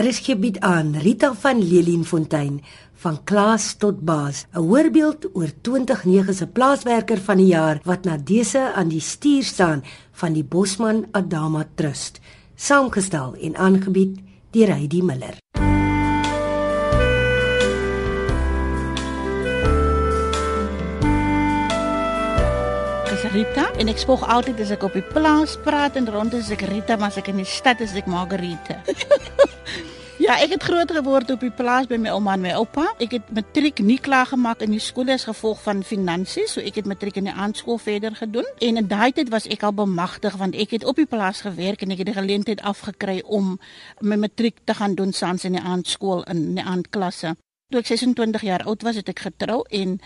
RSG bied aan Rita van Lelienfontein van Klaas tot Baas, 'n voorbeeld oor 2009 se plaaswerker van die jaar wat na dese aan die stuur staan van die Bosman Adama Trust, saamgestel en aangebied deur Heidi Miller. Rita en ek spog altyd as ek op die plaas praat en rond is ek Rita, maar as ek in die stad is ek Margarita. ja, ek het groot geword op die plaas by my ouma en my oupa. Ek het matriek nie klaar gemaak in die skool as gevolg van finansies, so ek het matriek in die aandskool verder gedoen. En in daai tyd was ek al bemagtig want ek het op die plaas gewerk en ek het die geleentheid afgekry om my matriek te gaan doen saans in die aandskool in die aandklasse. Toe ek 26 jaar oud was, het ek getrou en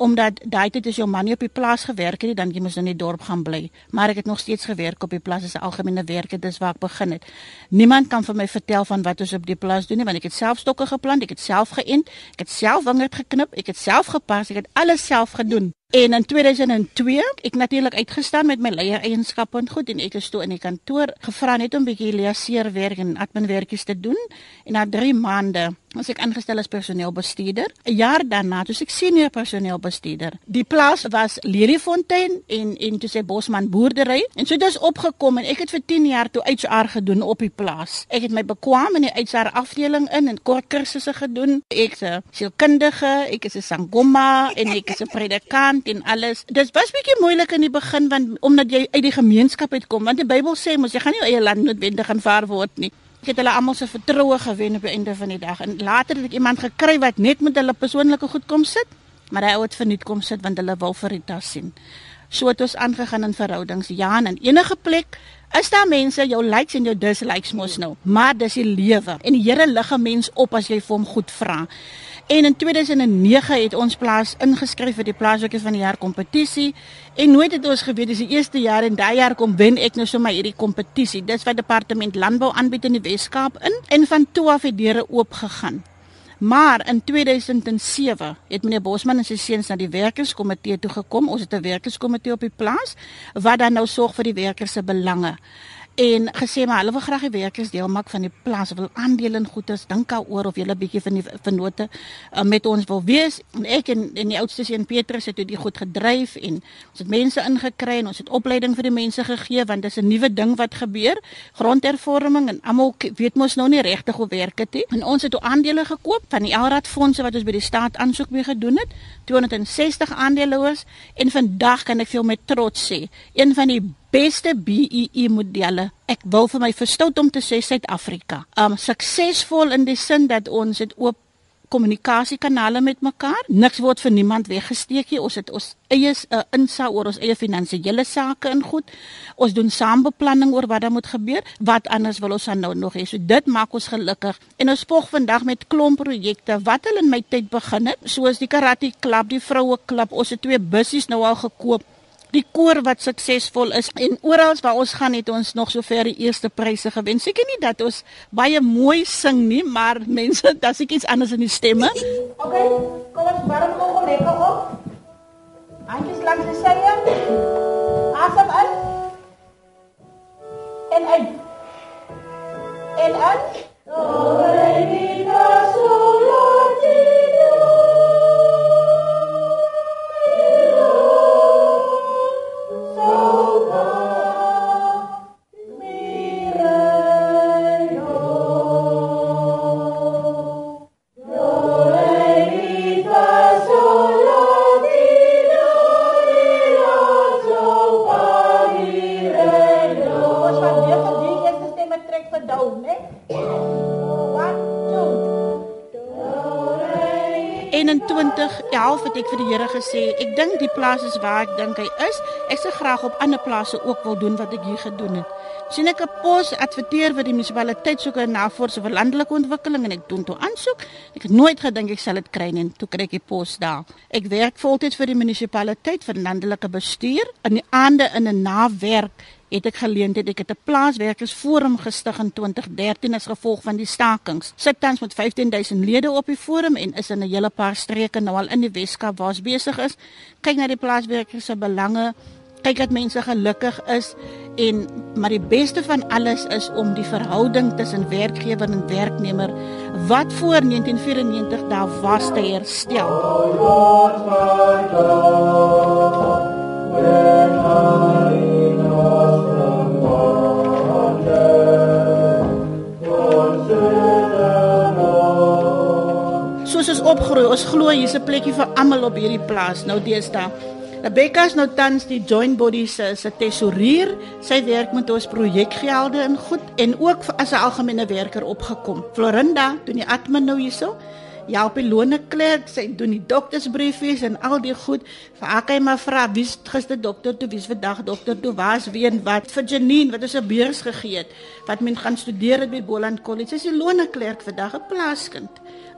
omdat daai tyd as jou man nie op die plaas gewerk het nie, dan jy moes in die dorp gaan bly. Maar ek het nog steeds gewerk op die plaas as 'n algemene werker, dis waar ek begin het. Niemand kan vir my vertel van wat ons op die plaas doen nie, want ek het self stokke geplant, ek het self geënt, ek het self wingerd geknip, ek het self gepas, ek het alles self gedoen. En in 2002, ek natuurlik uitgestaan met my leier eienskappe en goed en ek is toe in die kantoor gevra net om 'n bietjie liaseerwerk en adminwerkies te doen. En na 3 maande was ek aangestel as personeelbestuurder. 'n Jaar daarna was ek senior personeelbestuurder. Die plaas was Leliefontein en en toe sê Bosman boerdery en so ons opgekom en ek het vir 10 jaar toe HR gedoen op die plaas. Ek het my bekwam in die HR afdeling in en kort kursusse gedoen. Ek's 'n sielkundige, ek is 'n sangoma en ek is 'n predikant en alles. Dit was bietjie moeilik in die begin want omdat jy uit die gemeenskap uitkom want die Bybel sê mos jy gaan nie eie land noodwendig aanvaar word nie. Ek het hulle almal se vertroue gewen op die einde van die dag en later het ek iemand gekry wat net met hulle persoonlike goed kom sit, maar hy ou het verniet kom sit want hulle wil vir Rita sien. So het ons aangegaan in verhoudings. Ja, en enige plek is daar mense jou likes en jou dislikes mos nou, maar dis die lewe. En die Here lig 'n mens op as jy vir hom goed vra. En in 2009 het ons plaas ingeskryf vir die plaaswerkers van die jaar kompetisie en nooit het ons geweet dis die eerste jaar en daai jaar kom wen ek nou sommer hierdie kompetisie. Dis wat departement landbou aanbied in die Wes-Kaap in en van toe af het deure oop gegaan. Maar in 2007 het meneer Bosman en sy seuns na die werkerskomitee toe gekom. Ons het 'n werkerskomitee op die plaas wat dan nou sorg vir die werkers se belange en gesê maar hulle wil graag die werkers deel maak van die plaas wil aandele in goederes dink daaroor of julle bietjie van die vennote uh, met ons wil wees. En ek en, en die oudste seun Petrus het dit goed gedryf en ons het mense ingekry en ons het opleiding vir die mense gegee want dis 'n nuwe ding wat gebeur. Grondhervorming en almal weet mos nou nie regtig hoe werk dit nie. En ons het ook aandele gekoop van die Elrad fondse wat ons by die staat aansoek mee gedoen het. 260 aandeelhouers. En vandag kan ek veel met trots sê een van die beste BEE modelle. Ek wil vir my verstout om te sê Suid-Afrika. Um suksesvol in die sin dat ons het oop kommunikasiekanale met mekaar. Niks word vir niemand weggesteek nie. Ons het ons eie uh, insa oor ons eie finansiële sake in goed. Ons doen saambeplanning oor wat daar moet gebeur. Wat anders wil ons dan nou nog hê? So dit maak ons gelukkig. En ons spog vandag met klomp projekte wat hulle in my tyd begin het, soos die karate klub, die vroue klub. Ons het twee bussies nou al gekoop die koor wat suksesvol is en oral waar ons gaan het ons nog sover die eerste pryse gewen. Seker nie dat ons baie mooi sing nie, maar mense, dit is iets anders in die stemme. Okay, kom ons warm gou lekker op. Handjies langs die sye. Asem in. En uit. En uit. Oh, baby, het ek vir die Here gesê, ek dink die plaas is waar ek dink hy is. Ek sou graag op ander plase ook wil doen wat ek hier gedoen het. Sien ek 'n pos adverteer vir die munisipaliteit soek 'n navorsing vir landelike ontwikkeling en ek doen toe aansoek. Ek het nooit gedink ek sal dit kry nie, toe kry ek die pos daar. Ek werk voltyds vir die munisipaliteit vir landelike bestuur in die aande in 'n nawerk het ek geleentheid ek het 'n plaaswerkersforum gestig in 2013 as gevolg van die stakings. Sit tans met 15000 lede op die forum en is in 'n hele paar streke nou al in die Weskaap waar ons besig is. Kyk na die plaaswerkers se belange kyk dat mense gelukkig is en maar die beste van alles is om die verhouding tussen werkgewer en werknemer wat voor 1994 daar was te herstel. Oh, Lord, my God, opgroei, ons glo hier's 'n plekjie vir almal op hierdie plaas. Nou deesdae Rebecca is nou tans die joint body se se tesourier. Sy werk met ons projekgelde en goed en ook as 'n algemene werker opgekom. Florinda doen die admin nou hierso. Ja, op die lone klerk, sy doen die doktersbriefies en al die goed. Vir Akai maar vra wie's gister dokter toe, wie's vandag dokter toe, waar's wie en wat vir Janine wat ons 'n beurs gegee het wat men gaan studeer by Boland College. Sy is die lone klerk vandag, 'n plaaskind.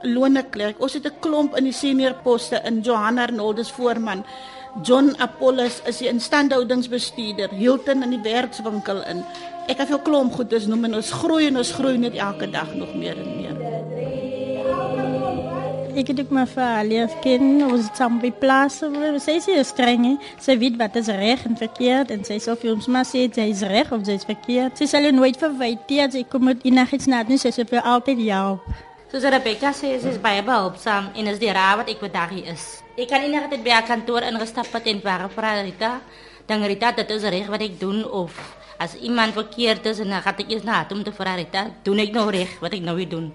'n Lone klerk. Ons het 'n klomp in die senior poste in Johanna Arnoldus voorman. John Apollos is die instandhoudingsbestuurder, Hilton in die werkswinkel in. Ek het veel klomp goed dis noem en ons groei en ons groei net elke dag nog meer en meer. Ik heb mijn vader leren kennen, we samen bij plaatsen. Zij is heel streng, zij weet wat is recht en verkeerd. En zij zal films maar zeggen, zij is recht of zij is verkeerd. Zal je nooit verwijten, zij komt in naar iets na, dus ze wil altijd jou. Soos Rebecca sê, sy is baie behulpsaam en is die raad wat ek vandag hier is. Ek kan enige tyd by haar kantoor ingestap het en vra vir Rita, dan Rita dit is reg wat ek doen of as iemand verkeerd is en dan gaan ek eers na hom te vra Rita, doen ek nou reg wat ek nou weer doen.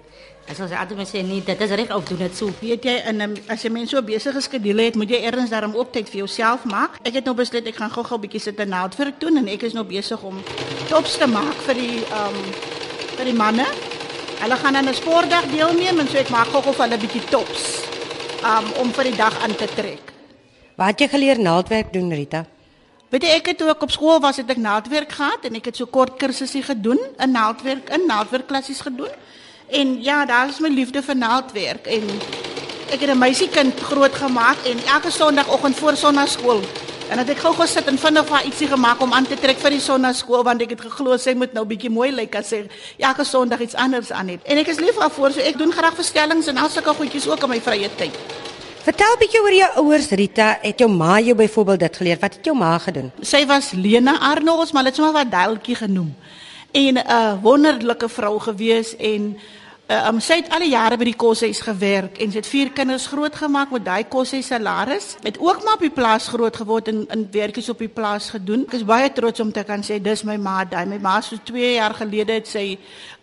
As ons altyd sê nee, dit is reg of doen dit so. Weet jy in 'n as jy mens so besige skedule het, moet jy eers daarom op tyd vir jouself maak. Ek het nou besluit ek gaan gou-gou 'n bietjie sit en naaldwerk doen en ek is nou besig om tops te maak vir die ehm um, vir die manne. Hulle gaan aan 'n sportdag deelneem en so ek maak gou-gou vir hulle 'n bietjie tops um, om vir die dag aan te trek. Wat het jy geleer naaldwerk doen Rita? Weet jy ek het ek op skool was het ek naaldwerk gehad en ek het so kort kursusse gedoen in naaldwerk in naaldwerkklassies gedoen. En ja, daar is my liefde vir naaldwerk en ek het 'n meisiekind grootgemaak en elke sonoggend voor sonnaskool En het ek gou gesit en vinnig vir ietsie gemaak om aan te trek vir die sonnaskool want ek het geglo sy moet nou bietjie mooi lyk as sy elke sonderdag iets anders aan het. En ek is lief daarvoor so ek doen graag verstellings en al sulke goedjies ook in my vrye tyd. Vertel bietjie oor jou ouers Rita, het jou ma jou byvoorbeeld dit geleer? Wat het jou ma gedoen? Sy was Lena Arnolds, maar hulle het sommer wat Duiltjie genoem. En 'n uh, wonderlike vrou gewees en Uh, um, sy het al die jare by die koshuis gewerk en sy het vier kinders grootgemaak met daai koshuis salaris. Het ook maar op die plaas groot geword en in werkies op die plaas gedoen. Ek is baie trots om te kan sê dis my ma, daai my ma so 2 jaar gelede het sy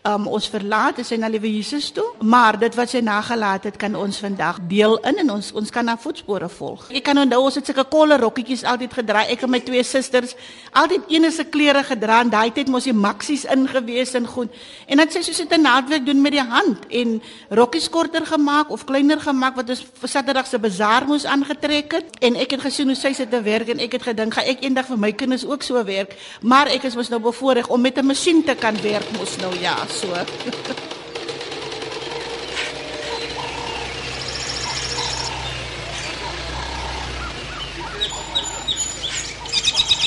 um, ons verlaat sy na liewe Jesus toe. Maar dit wat sy nagelaat het, kan ons vandag deel in en ons ons kan haar voetspore volg. Ek kan onthou ons het sulke kolle rokkietjies altyd gedra. Ek en my twee susters altyd enige klere gedra en daai tyd mos die maksies ingewees en goed. En dan sy soos dit 'n naaldwerk doen met die hand en rokkies korter gemaak of kleiner gemaak wat ons vir Saterdag se bazaar moes aangetrek het. En ek het gesien hoe sy sit te werk en ek het gedink, "Ga ek eendag vir my kinders ook so werk?" Maar ek is mos nou bevoorreg om met 'n masjien te kan werk mos nou ja so.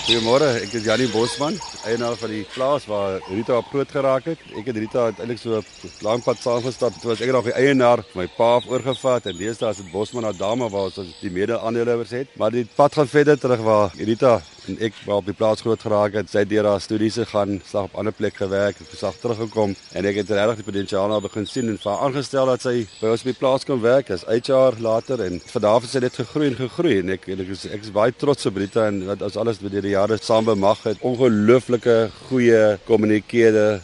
Goeiemôre, ek is Janie Bosman, eienaar van die plaas waar Rita op groot geraak het. Ek het Rita uiteindelik so lank pad saamgestap. Dit was ek nog die eienaar, my pa het oorgevat en deesdae is dit Bosman Adama waar ons die mede-aandeelhouers het. Maar die pad gaan verder terug waar Rita en ek wel op die plaas groot geraak het. Sy het deur haar studies gegaan, slag op ander plek gewerk, het gesag teruggekom en ek het regtig die potensiaal nou begin sien en vir aangestel dat sy by ons op die plaas kan werk as HR later en van daar af het sy net gegroei en gegroei en ek en ek is ek is baie trots op Rita en wat ons alles deur die jare saam bemag het. Ongelooflike goeie kommunikeerder,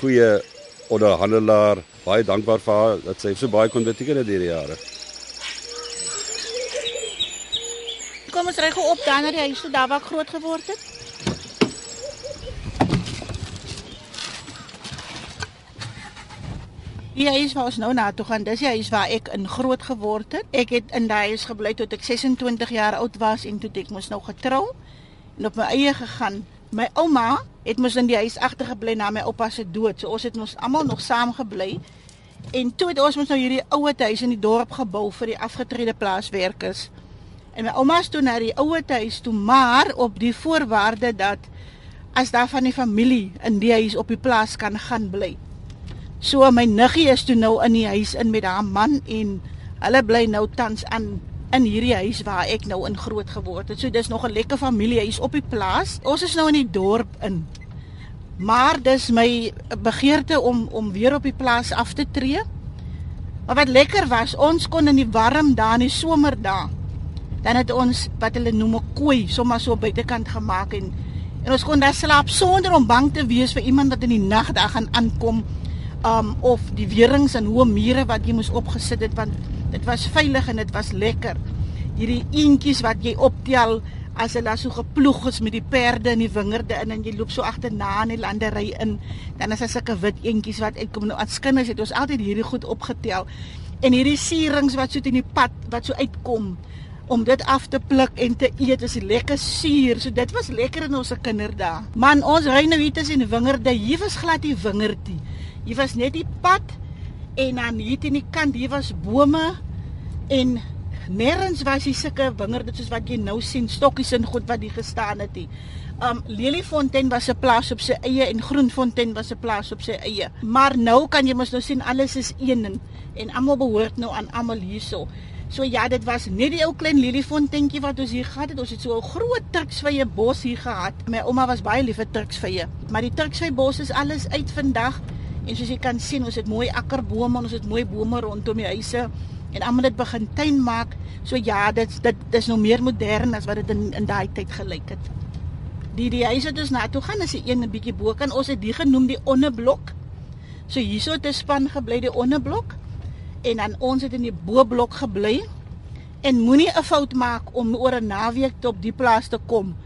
goeie onderhandelaar. Baie dankbaar vir haar dat sy so baie kon beteken deur die jare. Kom ons ry gou op dan na die huis toe waar ek groot geword het. Die huis waar ons nou na toe gaan, dis die huis waar ek in groot geword het. Ek het in daai huis gebly tot ek 26 jaar oud was en toe ek mos nou getrou en op my eie gegaan. My ouma het mos in die huis agtergebly na my oupa se dood. So ons het mos almal nog saam gebly. En toe het ons mos nou hierdie ouer huis in die dorp gebou vir die afgetrede plaaswerkers. En my ouma is toe na die ouer huis toe, maar op die voorwaarde dat as daar van die familie in die huis op die plaas kan gaan bly. So my niggie is toe nou in die huis in met haar man en hulle bly nou tans aan in hierdie huis waar ek nou in groot geword het. So dis nog 'n lekker familiehuis op die plaas. Ons is nou in die dorp in. Maar dis my begeerte om om weer op die plaas af te tree. Maar wat lekker was, ons kon in die warm dae in die somerdae dan het ons wat hulle noem 'n kooi sommer so buitekant gemaak en en ons kon daar slaap sonder om bang te wees vir iemand wat in die nag daar gaan aankom um of die weerings en hoë mure wat jy moes opgesit het want dit was veilig en dit was lekker. Hierdie eentjies wat jy optel as hulle so geploeg is met die perde in die wingerde in en jy loop so agterna in die landery in, dan is daar sulke wit eentjies wat uitkom nou as kinders het ons altyd hierdie goed opgetel. En hierdie sierings wat so teen die pad wat so uitkom om dit af te pluk en te eet is lekker suur. So dit was lekker in ons kinderdae. Man, ons ry nou hier tussen wingerde. Hier was glad nie wingerdie. Hier was net die pad en dan hier teen die kant hier was bome en nêrens was hier sulke wingerde soos wat jy nou sien, stokkies en goed wat hier gestaan het hier. Um Leliefontein was 'n plaas op sy eie en Groenfontein was 'n plaas op sy eie. Maar nou kan jy mos nou sien alles is een en, en almal behoort nou aan almal hierso. So ja, dit was net die ou klein leliefonteintjie wat ons hier gehad het. Ons het so 'n groot turksvye bos hier gehad. My ouma was baie lief vir turksvye. Maar die turksvye bos is alles uit vandag. En soos jy kan sien, ons het mooi akkerbome, ons het mooi bome rondom die huise en almal het begin tuin maak. So ja, dit dit dis nou meer modern as wat dit in in daai tyd gelyk het. Die die huis wat ons na toe gaan is 'n een 'n bietjie bo kan ons het die genoem die onderblok. So hierso het 'n span gebly die onderblok en dan ons het in die boblok gebly en moenie 'n fout maak om oor 'n naweek op die plaas te kom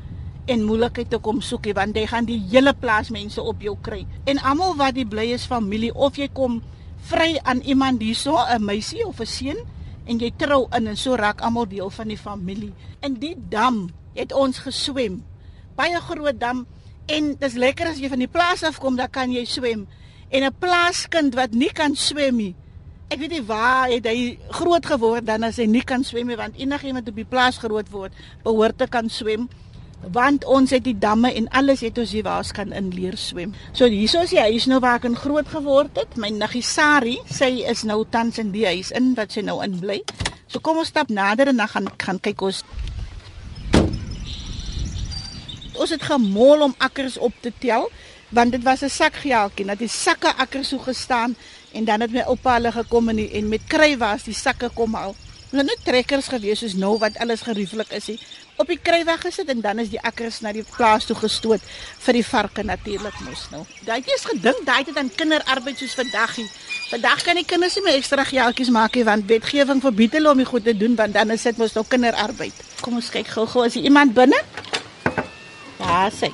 en moeilikheid te kom soek nie want jy gaan die hele plaas mense op jou kry. En almal wat die bly is familie of jy kom vry aan iemand hierso 'n meisie of 'n seun en jy trou in en so raak almal deel van die familie. In die dam het ons geswem. Baie groot dam en dis lekker as jy van die plaas af kom dan kan jy swem. En 'n plaaskind wat nie kan swem nie Ek weet nie waar het hy groot geword dan as hy nie kan swem nie want enigiemand op die plaas groot word behoort te kan swem want ons het die damme en alles het ons hier waar ons kan in leer swem. So hierso is die huis nou waar ek in groot geword het. My niggie Sari, sy is nou tans in die huis in wat sy nou in bly. So kom ons stap nader en dan gaan gaan kyk ons Ons het gemol om akkers op te tel want dit was 'n sakgeeltjie, dat die sakke akkers so gestaan En dan het my oupa hulle gekom die, en met kry was die sakke kom al. Hulle net trekkers gewees soos nou wat alles gerieflik is. He. Op die kry weg gesit en dan is die akkers na die plaas toe gestoot vir die varke natuurlik mos nou. Daai is gedink daai het dan kinderarbeid soos vandag. He. Vandag kan die kinders nie meer ekstra geldjies maak nie want wetgewing verbied hulle om die goed te doen want dan is dit mos nou kinderarbeid. Kom ons kyk gou-gou as iemand binne. Ja, sê.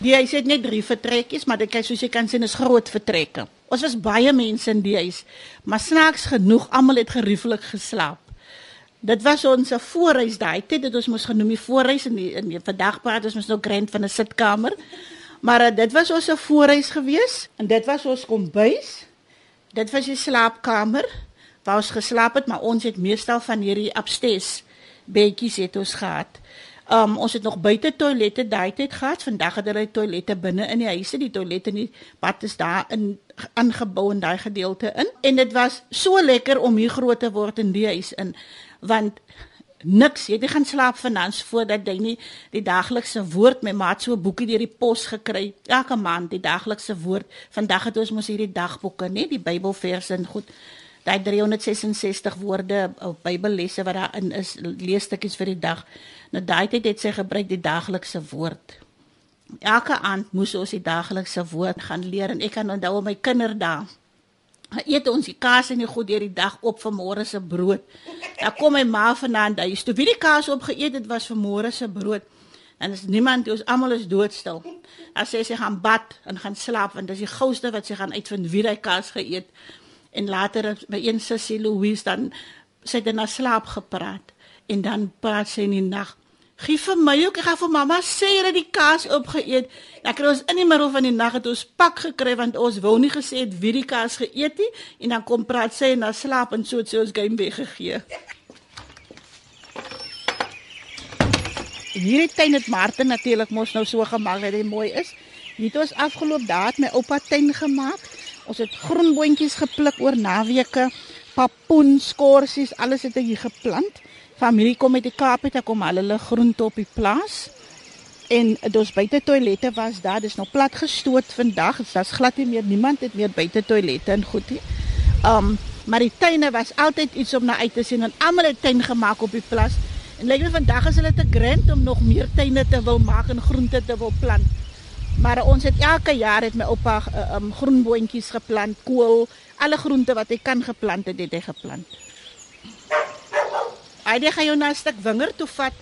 Die huis het net drie vertrekkies, maar dit kyk soos jy kan sien is groot vertrekke. Ons was baie mense in die huis, maar snaaks genoeg almal het gerieflik geslaap. Dit was ons voorhuis daai tyd, dit ons mos genoem die voorhuis in die in die vandag praat ons mos nou grand van 'n sitkamer. Maar uh, dit was ons voorhuis gewees en dit was ons kombuis. Dit was die slaapkamer waar ons geslaap het, maar ons het meestal van hierdie upstairs bedjies het ons gehad. Um ons het nog buite toilette daai tyd gehad. Vandag het hulle toilette binne in die huise. Die toilette in die bad is daar in aangebou in daai gedeelte in. En dit was so lekker om hier groot te word in die huis in want niks. Jy het gaan slaap vanaand voordat jy nie die daaglikse woord my maat so 'n boekie deur die pos gekry. Elke maand die daaglikse woord. Vandag het ons mos hierdie dagboeke, nê, die Bybelverse en goed. Daai 366 woorde op Bybellesse wat daarin is, leesstukkies vir die dag. Nou daai tyd het sy gebruik die daaglikse woord. Elke aand moes ons die daaglikse woord gaan leer en ek kan onthou my kinderdae. Eet ons die kaas en die goed deur die dag op vir môre se brood. Dan kom my ma vanaand huis toe. Wie die kaas opgeëet het was vir môre se brood. En is niemand, ons almal is doodstil. As sy sy gaan bad en gaan slaap want dis die gouste wat sy gaan uitvind wie daai kaas geëet. En later by een sussie Louise dan sy het na slaap gepraat en dan praat sy in die nag Gee vir my ook, ek gaan vir mamma sê jy het die kaas opgeëet. Dan kry ons in die middel van die nag het ons pak gekry want ons wou nie gesê het wie die kaas geëet het en dan kom praat sy en dan slaap en so het sy ons game weggegee. Hierdie tuin het Martin natuurlik mos nou so gemaak dat dit mooi is. Hier het ons afgeloop daad my oupa tuin gemaak. Ons het groen boontjies gepluk oor naweke, papoen, skorsies, alles het hier geplant familie kom uit die Kaap het, kom al hulle groente op die plaas. En ons buite toilette was daar, dis nou plat gestoot vandag. Dit's glad nie meer niemand het meer buite toilette en goed nie. Um maar die tuine was altyd iets om na uit te sien en almal het tuin gemaak op die plaas. En lyk my vandag is hulle te grand om nog meer tuine te wil maak en groente te wil plant. Maar ons het elke jaar het my oupa uh, um groenboontjies geplant, kool, alle groente wat hy kan geplant het, het hy geplant. Hy het gaan jou na 'n stuk wingerd toe vat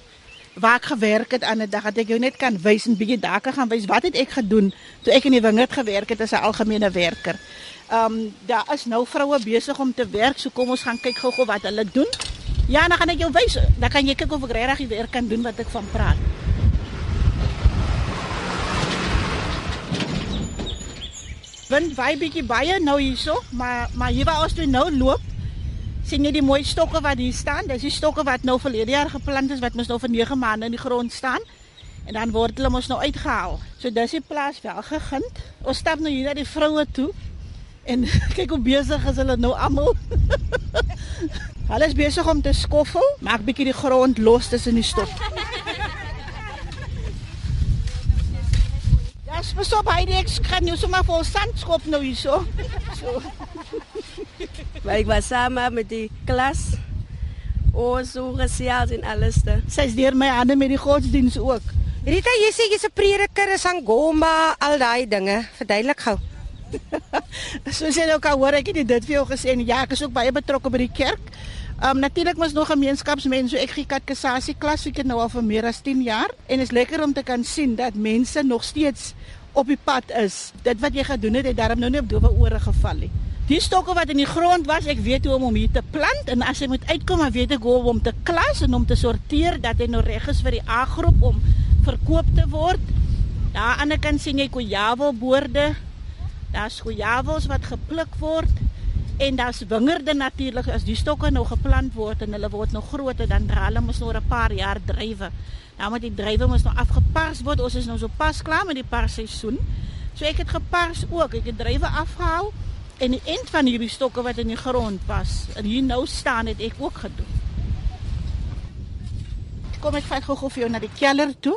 waar ek gewerk het aan 'n dag dat ek jou net kan wys en bietjie daar kan wys wat het ek gedoen toe ek in die wingerd gewerk het as 'n algemene werker. Um daar is nou vroue besig om te werk, so kom ons gaan kyk gou-gou wat hulle doen. Ja, dan gaan ek jou wys. Dan kan jy kyk of ek regtig die werk kan doen wat ek van praat. Wind waai bietjie baie nou hierso, maar maar hier waar ons toe nou loop, sien jy die mooi stokke wat hier staan? Dis die stokke wat nou verlede jaar geplant is wat mos nou vir 9 maande in die grond staan. En dan word hulle mos nou uitgehaal. So dis die plaas wel gegind. Ons stap nou hier na die vroue toe. En kyk hoe besig is hulle nou almal. hulle is besig om te skoffel, maak bietjie die grond los tussen die stok. Ja, pas op, hy ek kan jou sommer vol sand skop nou hierso. So. Maar ik was samen met die klas. Oh, zo gezellig en alles. Sy is deur my hande met die godsdienst ook. Rita, jy sê jy's 'n prediker, is Angoma, al daai dinge. Verduidelik gou. Soos jy nou kan hoor, ek het dit vir jou gesê en ja, ek is ook baie betrokke by die kerk. Um natuurlik mos nog gemeenskapsmense, so ek gee katekisasie klas, ek het nou al vir meer as 10 jaar en is lekker om te kan sien dat mense nog steeds op die pad is. Dit wat jy gedoen het, het daarom nou nie op dowe ore geval nie. Die stokke wat in die grond was, ek weet hoe om hom hier te plant en as hy moet uitkom, dan weet ek hoe om hom te klas en om te sorteer dat hy nou reg is vir die A-groep om verkoop te word. Daar aan die kant sien jy kojavelboorde. Daar's kojavels wat gepluk word en daar's wingerde natuurlik as die stokke nou geplant word en hulle word nog groter dan dra hulle mos nog 'n paar jaar drywe. Nou moet die drywe mos nog afgepars word. Ons is nou so pas klaar met die parsseisoen. So ek het gepars ook. Ek het drywe afgehaal En die eind van hierdie stokke wat in die grond was, en hier nou staan het ek ook gedoen. Kom ek vat gou-gou vir jou na die kelder toe.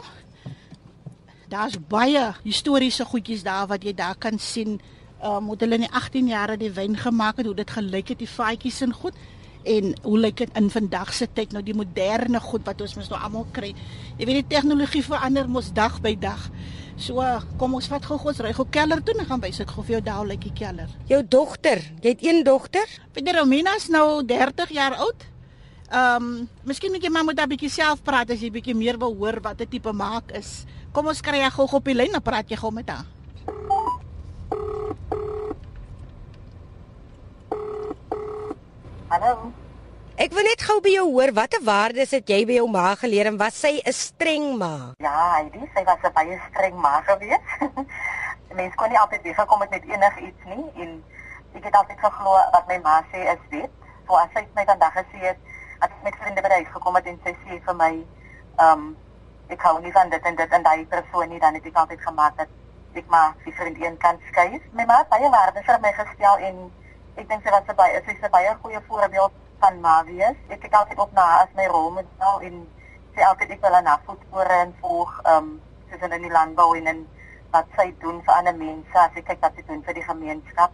Daar's baie historiese goedjies daar wat jy daar kan sien. Ehm um, hoe hulle in die 18 jare die wyn gemaak het, hoe dit gelyk het die vaatjies en goed en hoe lyk dit in vandag se tyd nou die moderne goed wat ons mos nou almal kry. Jy weet die tegnologie verander mos dag by dag. So kom ons vat gou ons ry gou keller toe en gaan wys ek gou vir jou daal lyk die keller. Jou dogter, jy het een dogter? Peter Romina is nou 30 jaar oud. Ehm, um, miskien moet jy maar met 'n bietjie self praat as jy bietjie meer wil hoor wat 'n tipe maak is. Kom ons kry jy gou op die lyn en praat jy gou met haar. Hallo. Ek wil net gou by jou hoor watter waardes het jy by jou ma geleer en was sy 'n streng ma? Ja, hy sy was 'n baie streng ma gewees. Mens kon nie altyd weer kom met enigiets nie en ek het altyd geglo wat my ma sê is wet. So as sy my vandag gesê het, as ek met vriende by huis gekom het en sy sê vir my, ehm um, ek hou nie van dit en dit en daai persoon nie, dan het ek altyd gemaak dat ek maar die vriend een kan skei. My ma het baie waardes vir my gestel en ek dink sy was baie sy is 'n baie goeie voorbeeld van Marius. Ek kyk altyd op na as my rolmodel en sê altyd ek wil haar voetspore en volg ehm um, soos in die landbou en in wat sy doen vir ander mense. As ek kyk wat sy doen vir die gemeenskap,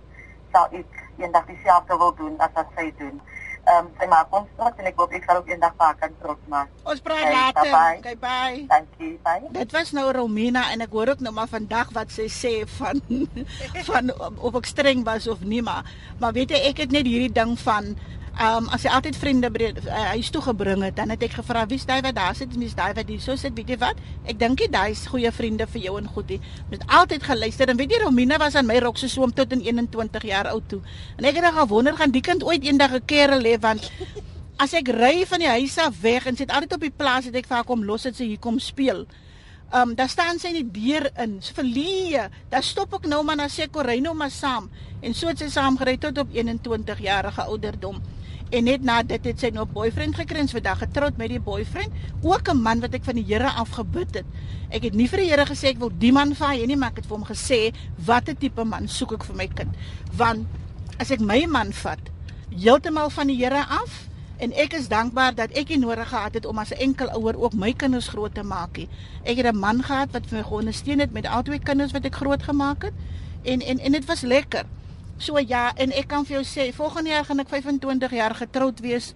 sal ek eendag dieselfde wil doen as wat sy doen. Ehm um, sy maak ons trots en ek hoop ek sal ook eendag haar kan trots maak. Ons praat okay, later. Bye. Okay, bye. Dankie. Bye. Dit was nou Romina en ek hoor ook nou maar vandag wat sy sê van van of ek streng was of nie maar maar weet jy ek het net hierdie ding van Ehm um, as jy altyd vriende by uh, huis toe gebring het, dan het ek gevra wie's daai wat daar sit, wie's daai wat hier so sit, weet jy wat? Ek dink jy daai is goeie vriende vir jou en goed. Jy moet altyd geluister en weet jy Romina was aan my rok se soom tot in 21 jaar oud toe. En ek het dan gewonder gaan die kind ooit eendag 'n kerel hê want as ek ry van die huis af weg en sit altyd op die plaas het ek vir haar kom los dit sy hier kom speel. Ehm um, daar staan sy in die deur in. So verlee. Daar stop ek nou maar na sê Corino maar saam. En so het sy saam gery tot op 21 jarige ouderdom. En net na dit het sy nou 'n boyfriend gekry en vandag getroud met die boyfriend, ook 'n man wat ek van die Here af gebid het. Ek het nie vir die Here gesê ek wil die man vaai nie, maar ek het vir hom gesê watter tipe man soek ek vir my kind? Want as ek my man vat heeltemal van die Here af, En ek is dankbaar dat ek nie nodig gehad het om as 'n enkel ouer ook my kinders groot te maak nie. Ek het 'n man gehad wat vir my geondersteun het met al twee kinders wat ek groot gemaak het. En en en dit was lekker. So ja, en ek kan vir jou sê, volgende jaar gaan ek 25 jaar getroud wees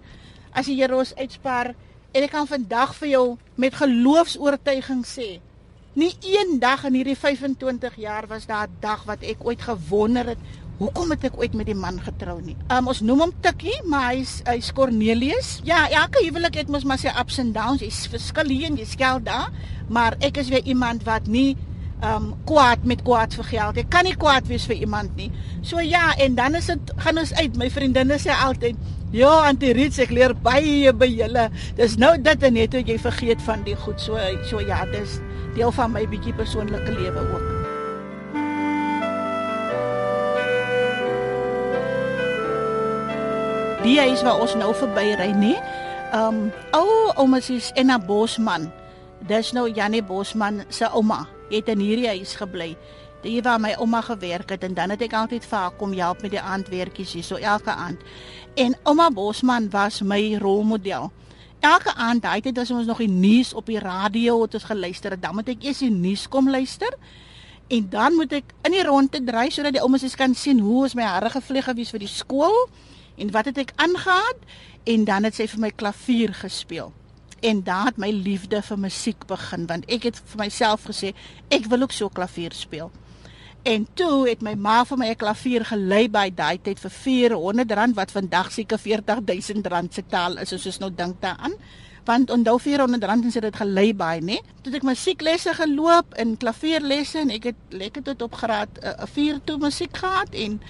as die Here ons uitspaar. En ek kan vandag vir jou met geloofs-oortuiging sê, nie een dag in hierdie 25 jaar was daar 'n dag wat ek ooit gewonder het Hoekom het ek ooit met die man getrou nie? Um, ons noem hom Tikkie, maar hy's hy's Cornelius. Ja, elke huwelik het mos maar sy ups and downs. Jy's verskil hier en jy skel daar, maar ek is weer iemand wat nie um kwaad met kwaad vir geld. Ek kan nie kwaad wees vir iemand nie. So ja, en dan is dit gaan ons uit. My vriendinne sê altyd, "Ja, Auntie Riet, ek leer baie by julle." Dis nou dit en net hoe jy vergeet van die goed. So so ja, dis deel van my bietjie persoonlike lewe ook. die huis waar ons nou verby ry nê. Um ou ouma se Enna Bosman. Dis nou Janie Bosman se ouma. Het in hierdie huis gebly. Die waar my ouma gewerk het en dan het ek altyd vir haar kom help met die aandwerkies hier so elke aand. En ouma Bosman was my rolmodel. Elke aand, daai tyd as ons nog die nuus op die radio het ons geluister, dan moet ek eers die nuus kom luister. En dan moet ek in die ronde dry sodat die oumas kan sien hoe ons my hare gevlieg gewees vir die skool en wat het ek aangegaan en dan het sy vir my klavier gespeel. En daar het my liefde vir musiek begin want ek het vir myself gesê ek wil ook so klavier speel. En toe het my ma vir my 'n klavier gelei by daai tyd vir 400 rand wat vandag seker 40000 rand se taal is as ons nou dink daaraan. Want onthou 400 rand en sy het dit gelei by, né? Toe ek musieklesse geloop en klavierlesse en ek het lekker tot op graad 'n uh, 4 toe musiek gehad en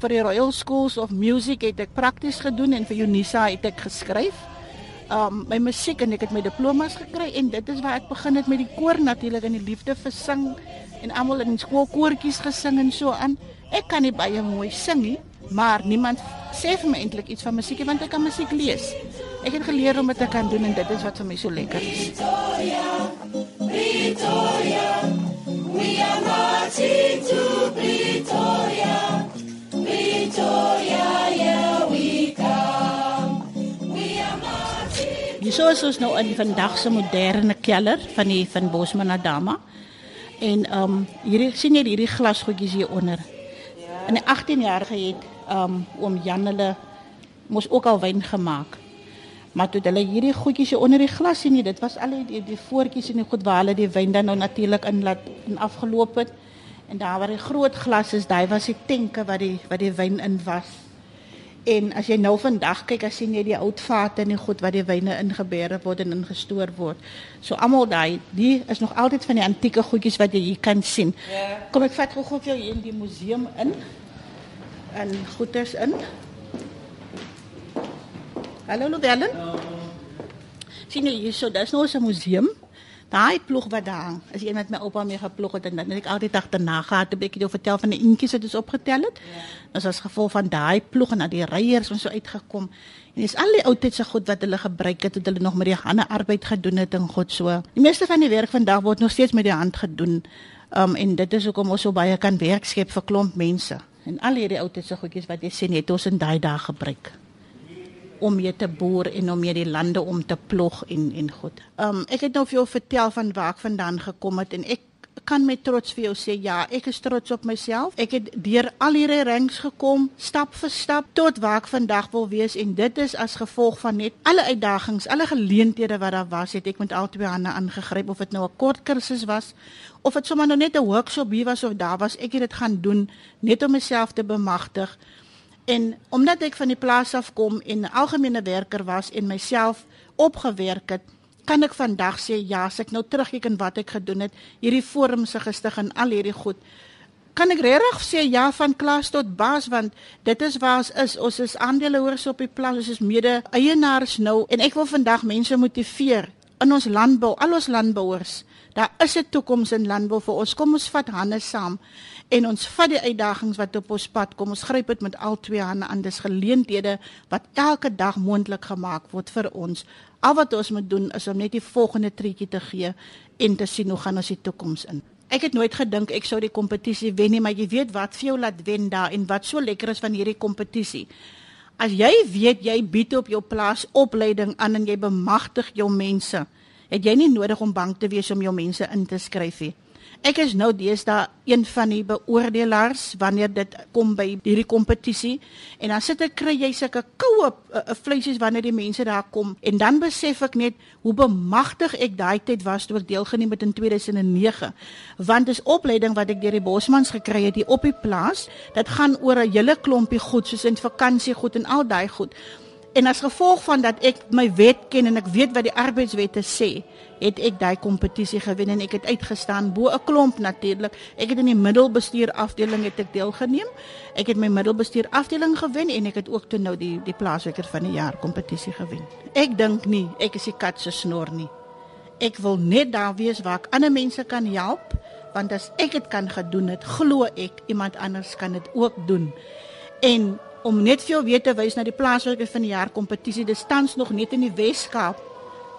vir die Royal Schools of Music het ek prakties gedoen en vir Unisa het ek geskryf. Um my musiek en ek het my diplomas gekry en dit is waar ek begin het met die koor natuurlik en die liefde vir sing en almal in skoolkoortjies gesing en so aan. Ek kan nie baie mooi sing nie, maar niemand sê vir my eintlik iets van musiek want ek kan musiek lees. Ek het geleer om dit te kan doen en dit is wat vir my so lekker is. Victoria, Victoria, we are marching to Victoria. Dis is ons nou in vandag se moderne keller van die van Bosman Adama. En ehm um, hierdie sien jy hierdie glasgoedjies hier onder. In die 18 jaar het ehm um, oom Jan hulle mos ook al wyn gemaak. Maar toe hulle hierdie goedjies hier onder die glas sien, dit was al die die voortjies en die goed waar hulle die wyn dan nou natuurlik in laat in afgeloop het. En daar waar die groot glas is, daai was die tenke wat die wat die wyn in was. En as jy nou vandag kyk, as sien jy die oud vate en die goed wat die wyne ingebeere word en ingestoor word. So almal daai, die is nog altyd van die antieke goedjies wat jy hier kan sien. Ja. Kom ek vat gou-gou vir jou hier in die museum in. En goeders in. Hallo Louwelen. Sien jy hier so, dis nou 'n museum. Daai ploeg wat daar hang, is een wat my oupa mee geploeg het en dan het ek altyd agterna gehad, 'n bietjie vertel van die eentjies wat ons opgetel het. Ja. Dis as gevolg van daai ploeg en dat die reiers ons so uitgekom. En dis al die ou tyd se goed wat hulle gebruik het, het hulle nog met die hande arbeid gedoen het en God so. Die meeste van die werk vandag word nog steeds met die hand gedoen. Um en dit is hoekom ons so baie kan werk skep vir klomp mense. En al hierdie ou tyd se goedjies wat jy sien, het ons in daai dae gebruik om mee te boer en om mee die lande om te plog en en goed. Um ek het nou vir jou vertel van waar ek vandaan gekom het en ek kan met trots vir jou sê ja, ek is trots op myself. Ek het deur al hierdie ranks gekom, stap vir stap tot waar ek vandag wil wees en dit is as gevolg van net alle uitdagings, alle geleenthede wat daar was, het ek met al twee hande aangegryp of dit nou 'n kort kursus was of dit sommer nou net 'n workshop hier was of daar was, ek het dit gaan doen net om myself te bemagtig En omdat ek van die plaas af kom en 'n algemene werker was en myself opgewerk het, kan ek vandag sê ja, as ek nou terugkyk en wat ek gedoen het, hierdie forum se gestig en al hierdie goed, kan ek regtig sê ja van klas tot baas want dit is waar ons is. Ons is aandeelhouers op die plaas, ons is mede-eienaars nou en ek wil vandag mense motiveer in ons landbou, al ons landbouers. Daar is 'n toekoms in landbou vir ons. Kom ons vat hande saam en ons vat die uitdagings wat op ons pad kom. Ons gryp dit met al twee hande aan. Dis geleenthede wat elke dag moontlik gemaak word vir ons. Al wat ons moet doen is om net die volgende treetjie te gee en te sien hoe gaan ons die toekoms in. Ek het nooit gedink ek sou die kompetisie wen nie, maar jy weet wat vir jou laat wen daar en wat so lekker is van hierdie kompetisie. As jy weet jy bied op jou plaas opleiding aan en jy bemagtig jou mense, het jy nie nodig om bang te wees om jou mense in te skryf nie. Ek is nou deesdae een van die beoordelaars wanneer dit kom by hierdie kompetisie en dan sit ek kry jy sulke koue uh, vleisies wanneer die mense daar kom. En dan besef ek net hoe bemagtig ek daai tyd was toe ek deelgeneem het in 2009 want dis opleiding wat ek deur die bosmans gekry het hier op die plaas. Dit gaan oor 'n hele klompie goed soos in vakansie goed en al daai goed En as gevolg van dat ek my wet ken en ek weet wat die arbeidswette sê, het ek daai kompetisie gewen en ek het uitgestaan bo 'n klomp natuurlik. Ek het in die middelbestuur afdeling het ek deelgeneem. Ek het my middelbestuur afdeling gewen en ek het ook toe nou die die plaaswerker van die jaar kompetisie gewen. Ek dink nie ek is die kat se snor nie. Ek wil net daar wees waar ek ander mense kan help want as ek dit kan gedoen het, glo ek iemand anders kan dit ook doen. En om net vir jou weer te wys na die plaaslike van die jaar kompetisie. Dit staan nog net in die Weskaap.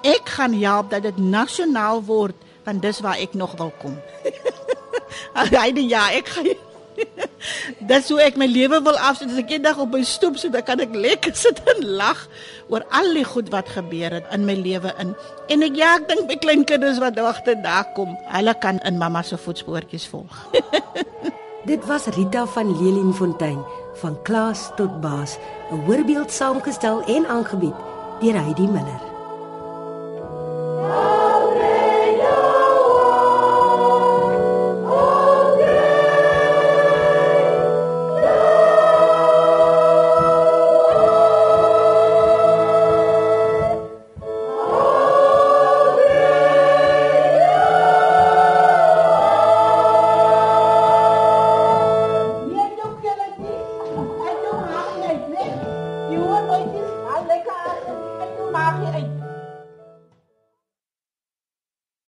Ek gaan help dat dit nasionaal word, want dis waar ek nog wil kom. Alraai ja, ek gaan Dis hoe ek my lewe wil afsit. As ek eendag op my stoep sit, dan kan ek lekker sit en lag oor al die goed wat gebeur het in my lewe in. En ek ja, ek dink my kleinkinders wat wagte daar kom, hulle kan in mamma se voetspoortjies volg. Dit was Rita van Lelienfontein van klas tot baas, 'n voorbeeld saamgestel en aangebied deur Heidi Miller.